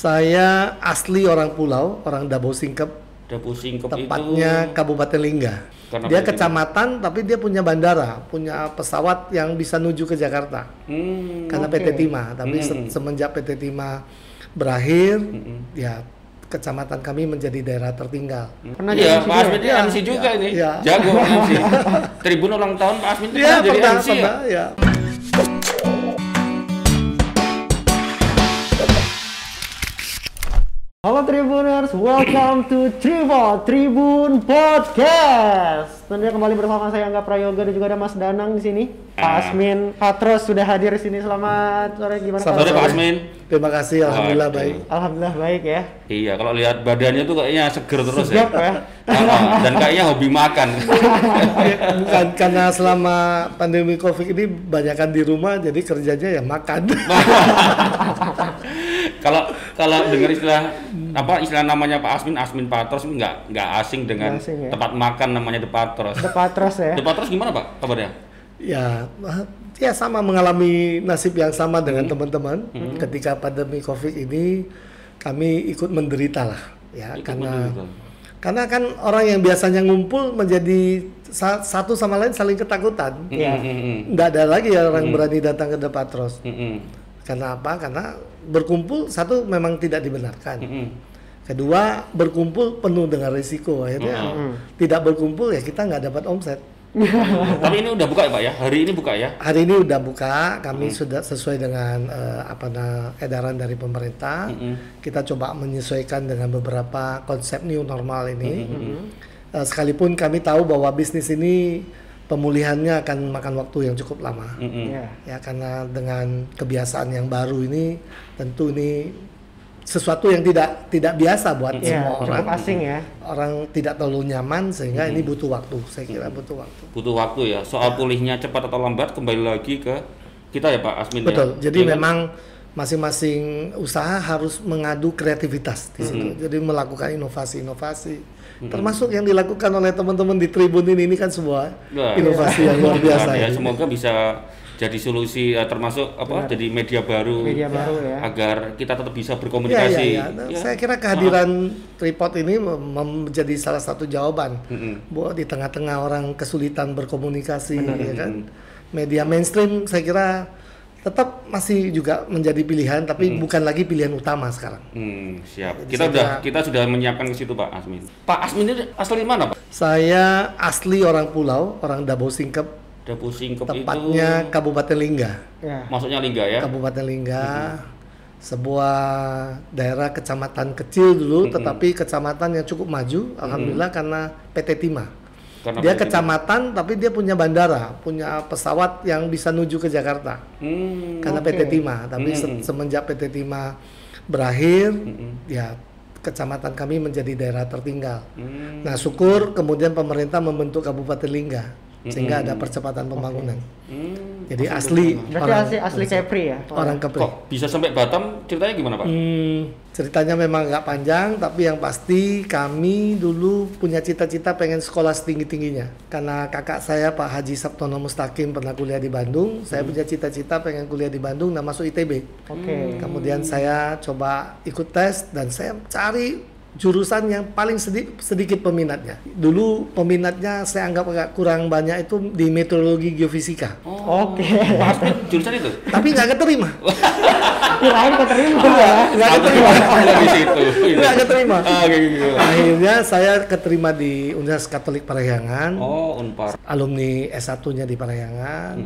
Saya asli orang pulau, orang Dabo Singkep, Dapu Singkep tepatnya itu Kabupaten Lingga. Karena dia kecamatan, tapi dia punya bandara, punya pesawat yang bisa menuju ke Jakarta. hmm, Karena oke. PT Timah, tapi se- Mm-mm. semenjak PT Timah berakhir, Mm-mm. ya kecamatan kami menjadi daerah tertinggal. Pernah jadi Iya, MC Pak Asmin ya? MC juga Iya, ini. iya. Jago MC. Tribun ulang tahun Pak Asmin itu Iya, pernah jadi pernah, MC ya. pernah, ya. Halo Tribuners, welcome to Tribun Tribun Podcast. Tentunya kembali bersama saya Angga Prayoga dan juga ada Mas Danang di sini. Pak Ah. Asmin Patros sudah hadir di sini. Selamat sore gimana Selamat Sore Pak Asmin. Terima kasih, alhamdulillah Waduh. baik. Alhamdulillah baik ya. Iya, kalau lihat badannya tuh kayaknya seger terus Sigap ya. ya. Ah, dan kayaknya hobi makan. Bukan karena selama pandemi Covid ini banyakkan di rumah, jadi kerjanya ya makan. Kalau kalau dengar istilah apa istilah namanya Pak Asmin, Asmin Patros ini nggak nggak asing dengan asing ya. tempat makan namanya The Patros. The Patros ya. The Patros gimana Pak kabarnya? ya, ya sama mengalami nasib yang sama dengan Hmm. teman-teman. Ketika pandemi Covid ini, kami ikut menderita lah, ya Ikut karena menderita. karena kan orang yang biasanya ngumpul menjadi sa- satu sama lain saling ketakutan. Iya. Mm, mm, mm, Nggak ada lagi Hmm. orang berani datang ke The Patros. mm, mm, Karena apa? Karena berkumpul satu memang tidak dibenarkan. mm, mm. Kedua, berkumpul penuh dengan risiko. Akhirnya Hmm. tidak berkumpul ya kita nggak dapat omset. Tapi ini udah buka ya Pak ya? Hari ini buka ya? Hari ini udah buka, kami Hmm. sudah sesuai dengan eh, apa na- edaran dari pemerintah. Mm-mm. Kita coba menyesuaikan dengan beberapa konsep new normal ini. Hmm. Eh, sekalipun kami tahu bahwa bisnis ini pemulihannya akan makan waktu yang cukup lama. Mm, mm. Iya. Ya karena dengan kebiasaan yang baru ini tentu ini sesuatu yang tidak tidak biasa buat Iya, semua cukup orang. asing ya. Orang tidak terlalu nyaman sehingga ini butuh waktu. Saya kira butuh waktu. Butuh waktu ya. Soal pulihnya cepat atau lambat kembali lagi ke kita ya Pak Asmin Betul. ya. Jadi Iya kan? memang masing-masing usaha harus mengadu kreativitas di situ. Jadi melakukan inovasi-inovasi. Termasuk yang dilakukan oleh teman-teman di Tribun ini ini kan sebuah Wah. inovasi yang luar biasa. ya, ya. semoga bisa jadi solusi eh, termasuk apa jadi media baru Media baru ya. agar kita tetap bisa Iya, berkomunikasi. iya, iya. Nah, Ya. Saya kira kehadiran tripod ini menjadi salah satu jawaban Mm-mm. bahwa di tengah-tengah orang kesulitan berkomunikasi, ya kan. Media mainstream saya kira tetap masih juga menjadi pilihan, tapi bukan lagi pilihan utama sekarang. Hmm, siap. Jadi Kita saya udah kira- kita sudah menyiapkan ke situ Pak Asmin. Pak Asmin ini asli mana Pak? Saya asli orang pulau, orang Dabo Singkep, Dapu Singkep tepatnya itu Kabupaten Lingga. Ya. maksudnya Lingga ya? Kabupaten Lingga, sebuah daerah kecamatan kecil dulu, tetapi kecamatan yang cukup maju, alhamdulillah karena PT Timah. Karena dia kecamatan, tapi dia punya bandara, punya pesawat yang bisa menuju ke Jakarta. Hmm, Karena oke. PT Timah, tapi se- semenjak PT Timah berakhir, ya kecamatan kami menjadi daerah tertinggal. hmm, Nah, syukur kemudian pemerintah membentuk Kabupaten Lingga, sehingga ada percepatan pembangunan. hmm. Jadi asli Berarti orang asli asli Kepri ya. orang Kepri. Kok bisa sampai Batam? Ceritanya gimana Pak? Hmm, ceritanya memang nggak panjang, tapi yang pasti kami dulu punya cita-cita pengen sekolah setinggi-tingginya. Karena kakak saya Pak Haji Sabtono Mustaqim pernah kuliah di Bandung, saya punya cita-cita pengen kuliah di Bandung dan masuk ITB. Oke. Kemudian saya coba ikut tes dan saya cari jurusan yang paling sedi- sedikit peminatnya. Dulu peminatnya saya anggap agak kurang banyak itu di meteorologi geofisika. Oke. Pak Asmin jurusan itu? Tapi nggak keterima. Kirain keterima ya. Nggak keterima. ada di situ. Nggak keterima. Ah, gitu. Akhirnya saya keterima di Universitas Katolik Parahyangan, Oh, Unpar. alumni S1-nya di Parahyangan.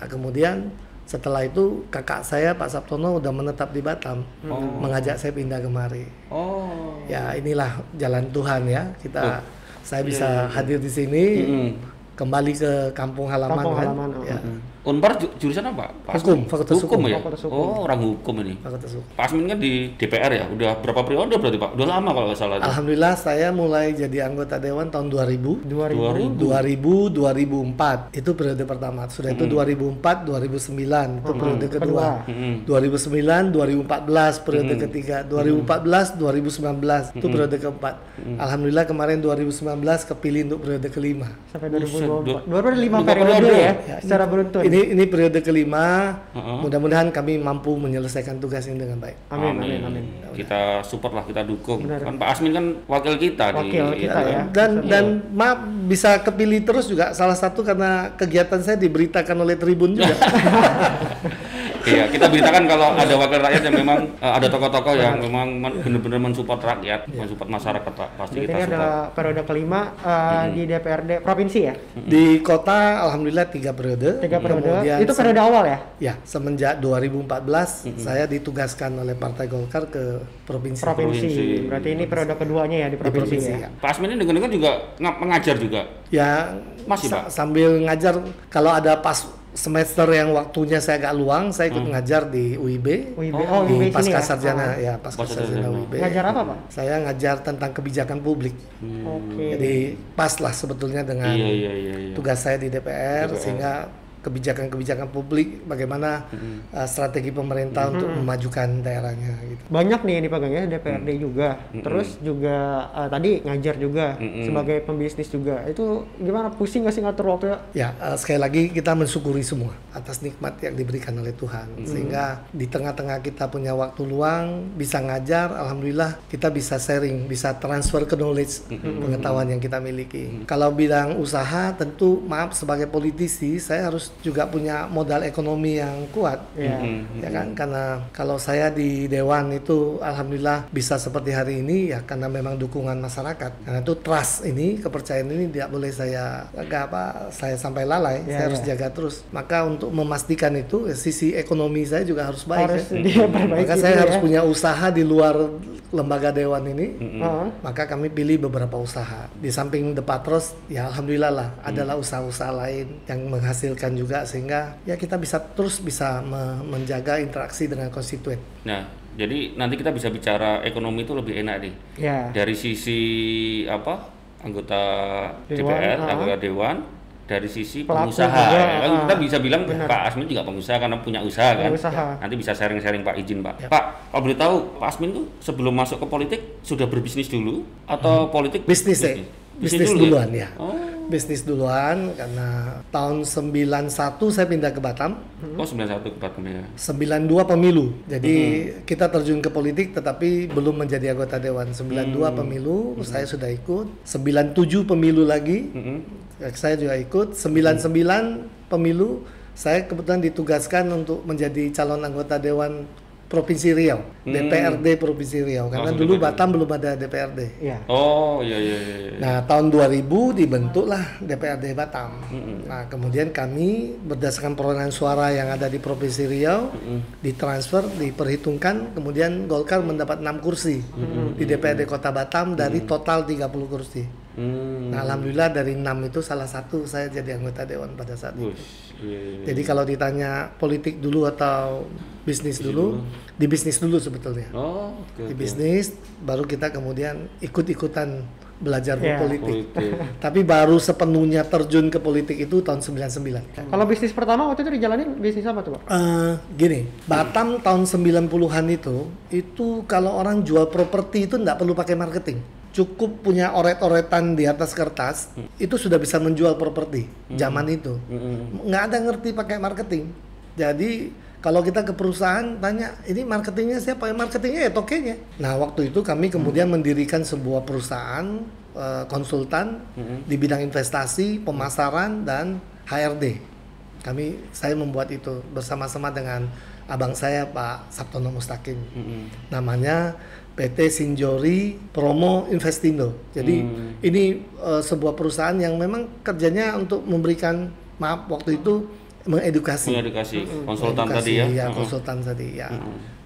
Nah, kemudian setelah itu kakak saya Pak Sabtono udah menetap di Batam, mengajak saya pindah kemari. Oh. Ya inilah jalan Tuhan ya kita. Saya bisa hadir di sini, Mm-mm. kembali ke kampung halaman Kampung kan. halaman, oh. Ya, Unpar ju- jurusan apa? Pak Hukum? Fakultas hukum. Hukum. ya? Fakultas Hukum. Oh, orang hukum ini. Fakultas Hukum. Pak Asmin kan di DPR ya, udah berapa periode berarti Pak? Udah lama kalau nggak salah. itu. Alhamdulillah saya mulai jadi anggota dewan tahun 2000. 2000. 2000 2004 itu periode pertama sudah itu 2004 2009 itu periode kedua Mm-mm. 2009 2014 periode ketiga 2014 2019 itu periode keempat alhamdulillah kemarin 2019 kepilih untuk periode kelima Sampai 2024. Buset, 2005 lima periode periode. ya, secara beruntun. ini ini ini periode kelima. Heeh. Mudah-mudahan kami mampu menyelesaikan tugas ini dengan baik. Amin, amin, amin. Kita support lah, kita dukung. Benar. Kan Pak Asmin kan wakil kita Wakil di kita itu ya. kan. Dan dan maaf bisa kepilih terus juga salah satu karena kegiatan saya diberitakan oleh Tribun juga. Iya, kita beritakan kalau ada wakil rakyat yang memang eh, ada tokoh-tokoh yang memang men- benar-benar mensupport rakyat, mensupport masyarakat, Pak. Pasti Jadi kita ini support. adalah periode kelima eh, di DPRD provinsi ya. Di kota alhamdulillah tiga periode. Tiga periode. Kemudian Itu periode awal ya. Ya, semenjak 2014 saya ditugaskan oleh Partai Golkar ke provinsi. Provinsi. Provinsi. Berarti ini periode keduanya ya di Di provinsi, provinsi ya. ya. Pak Asmin ini dengar-dengar juga nga- mengajar juga. Ya, Masih, sa- Pak? sambil ngajar kalau ada pas semester yang waktunya saya agak luang, saya ikut ngajar di UIB. UIB. Oh, Oh, di UIB sini pasca ya. sarjana ya, pasca Pasca sarjana sarjana. UIB. Ngajar apa, Pak? Saya ngajar tentang kebijakan publik. Oke. Jadi pas lah sebetulnya dengan Iya, iya, iya, iya. tugas saya di DPR, DPR. sehingga kebijakan-kebijakan publik bagaimana uh, strategi pemerintah untuk memajukan daerahnya gitu. Banyak nih yang dipegang ya DPRD juga. Terus juga eh, tadi ngajar juga sebagai pembisnis juga. Itu gimana pusing nggak sih ngatur waktu Ya, uh, sekali lagi kita mensyukuri semua atas nikmat yang diberikan oleh Tuhan. Sehingga di tengah-tengah kita punya waktu luang, bisa ngajar, alhamdulillah kita bisa sharing, bisa transfer ke knowledge pengetahuan yang kita miliki. Kalau bidang usaha, tentu maaf sebagai politisi, saya harus juga punya modal ekonomi yang kuat. Ya. Ya kan, karena kalau saya di dewan itu alhamdulillah bisa seperti hari ini ya karena memang dukungan masyarakat. Karena itu trust ini, kepercayaan ini tidak boleh saya agak apa saya sampai lalai. Ya, saya harus ya. jaga terus. Maka untuk memastikan itu ya, sisi ekonomi saya juga harus baik. Harus ya. dia perbaiki Maka saya dulu harus ya. punya usaha di luar lembaga dewan ini. Heeh. Maka kami pilih beberapa usaha. Di samping The Patros, ya alhamdulillah lah adalah usaha-usaha lain yang menghasilkan juga sehingga ya kita bisa terus bisa me- menjaga interaksi dengan konstituen. Nah, jadi nanti kita bisa bicara ekonomi itu lebih enak nih. Ya. Dari sisi apa? Anggota Dewan, DPR, ah. anggota dewan, dari sisi Pelaku pengusaha. juga, ya kan ah. kita bisa bilang Benar. Pak Asmin juga pengusaha karena punya usaha kan. usaha. Nanti bisa sharing-sharing Pak izin Pak. Pak, kalau boleh tahu Pak Asmin tuh sebelum masuk ke politik sudah berbisnis dulu atau politik Bisnis deh. Bisnis dulu duluan ya. Oh, Bisnis duluan karena tahun 91 saya pindah ke Batam. oh 91 ke Batam ya. 92 pemilu. Jadi kita terjun ke politik tetapi belum menjadi anggota dewan. 92 pemilu saya sudah ikut. 97 pemilu lagi. Ya, saya juga ikut 99 pemilu saya kebetulan ditugaskan untuk menjadi calon anggota dewan provinsi Riau. DPRD provinsi Riau. Karena Langsung dulu DPRD. Batam belum ada DPRD. Ya. Oh, iya iya iya. iya. nah tahun 2000 dibentuklah DPRD Batam. Nah kemudian kami berdasarkan perolehan suara yang ada di provinsi Riau ditransfer diperhitungkan kemudian Golkar mendapat 6 kursi di DPRD Kota Batam dari total 30 kursi Hmm. Nah, alhamdulillah dari enam itu salah satu saya jadi anggota dewan pada saat itu. Wush, iya, iya. Jadi kalau ditanya politik dulu atau bisnis dulu, di bisnis dulu sebetulnya. Oh, oke. Di bisnis baru kita kemudian ikut-ikutan belajar Ya. berpolitik. Politik. Tapi baru sepenuhnya terjun ke politik itu tahun 99. Kalau bisnis pertama waktu itu dijalanin bisnis apa tuh, Pak? Eh, gini, Batam tahun 90-an itu, itu kalau orang jual properti itu nggak perlu pakai marketing. Cukup punya oret-oretan di atas kertas, itu sudah bisa menjual properti zaman itu. Mm-mm. Nggak ada ngerti pakai marketing. Jadi kalau kita ke perusahaan tanya, ini marketingnya siapa? Ya, marketingnya ya tokenya. Nah waktu itu kami kemudian mendirikan sebuah perusahaan eh, konsultan di bidang investasi, pemasaran dan HRD. Kami saya membuat itu bersama-sama dengan abang saya Pak Sabtono Mustaqim. Mm-mm. Namanya PT Sinjori Promo Investindo. Jadi Hmm. ini eh, sebuah perusahaan yang memang kerjanya untuk memberikan maaf waktu itu mengedukasi. Mengedukasi konsultan Edukasi, tadi ya. ya konsultan tadi ya.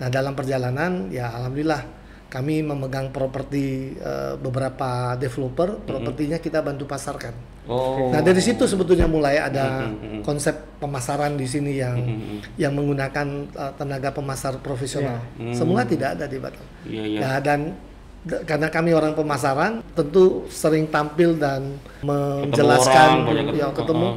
Nah dalam perjalanan ya alhamdulillah kami memegang properti eh, beberapa developer, propertinya kita bantu pasarkan. Oh. Nah dari situ sebetulnya mulai ada Mm, mm, mm. konsep pemasaran di sini yang Mm, mm. yang menggunakan uh, tenaga pemasar profesional. Ya. Semua tidak ada di Batam. Iya iya. Nah, dan karena kami orang pemasaran, tentu sering tampil dan menjelaskan, orang, banyak ketemu. ya, ketemu.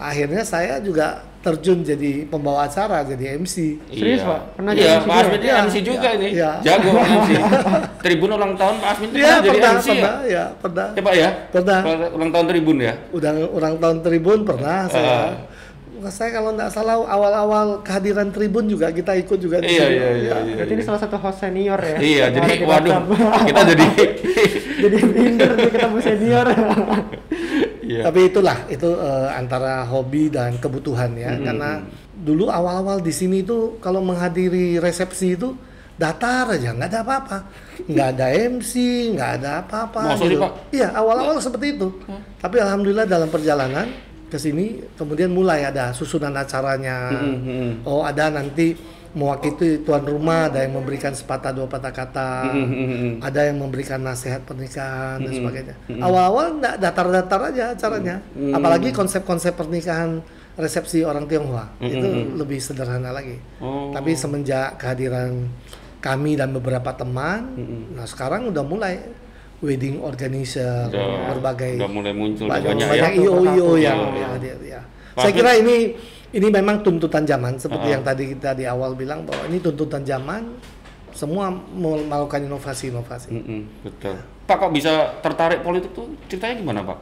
Akhirnya saya juga terjun jadi pembawa acara, jadi MC. Serius, Iya. Pak? Pernah iya, jadi MC Pak juga Asmin ya? MC juga Iya, ini. iya. Jago MC. Tribun ulang tahun Pak Asmin itu Iya pernah jadi pernah, MC ya? pernah, ya pernah. Ya Pak ya? Pernah. Ulang tahun Tribun ya? Udah ulang tahun Tribun pernah saya Ah. saya kalau nggak salah awal-awal kehadiran Tribun juga kita ikut juga di Iya, sini. iya, iya, iya. Berarti ini salah satu host senior ya. Iya, jadi waduh, kita jadi jadi minder nih ketemu senior. Iya. Tapi itulah itu eh, antara hobi dan kebutuhan ya. Karena dulu awal-awal di sini itu kalau menghadiri resepsi itu datar aja, nggak ada apa-apa, nggak ada MC, nggak ada apa-apa. Gitu. Pak? Iya awal-awal seperti itu. Tapi alhamdulillah dalam perjalanan ke sini kemudian mulai ada susunan acaranya. Mm-hmm. Oh ada nanti mewakili tuan rumah ada yang memberikan sepatah dua patah kata, Mm-hmm. ada yang memberikan nasihat pernikahan dan sebagainya. Awal-awal nggak datar-datar aja acaranya, Mm-hmm. apalagi konsep-konsep pernikahan resepsi orang Tionghoa itu lebih sederhana lagi. Mm-hmm. Oh. Tapi semenjak kehadiran kami dan beberapa teman, Mm-hmm. nah sekarang udah mulai wedding organizer Udah- berbagai udah mulai muncul banyak, banyak, banyak ya. IO IO Iya, yang iya. yang hadir ya. Saya kira ini ini memang tuntutan zaman seperti Ah. yang tadi kita di awal bilang bahwa ini tuntutan zaman semua mau melakukan inovasi-inovasi. Mm-mm, betul. Pak kok bisa tertarik politik tuh ceritanya gimana Pak?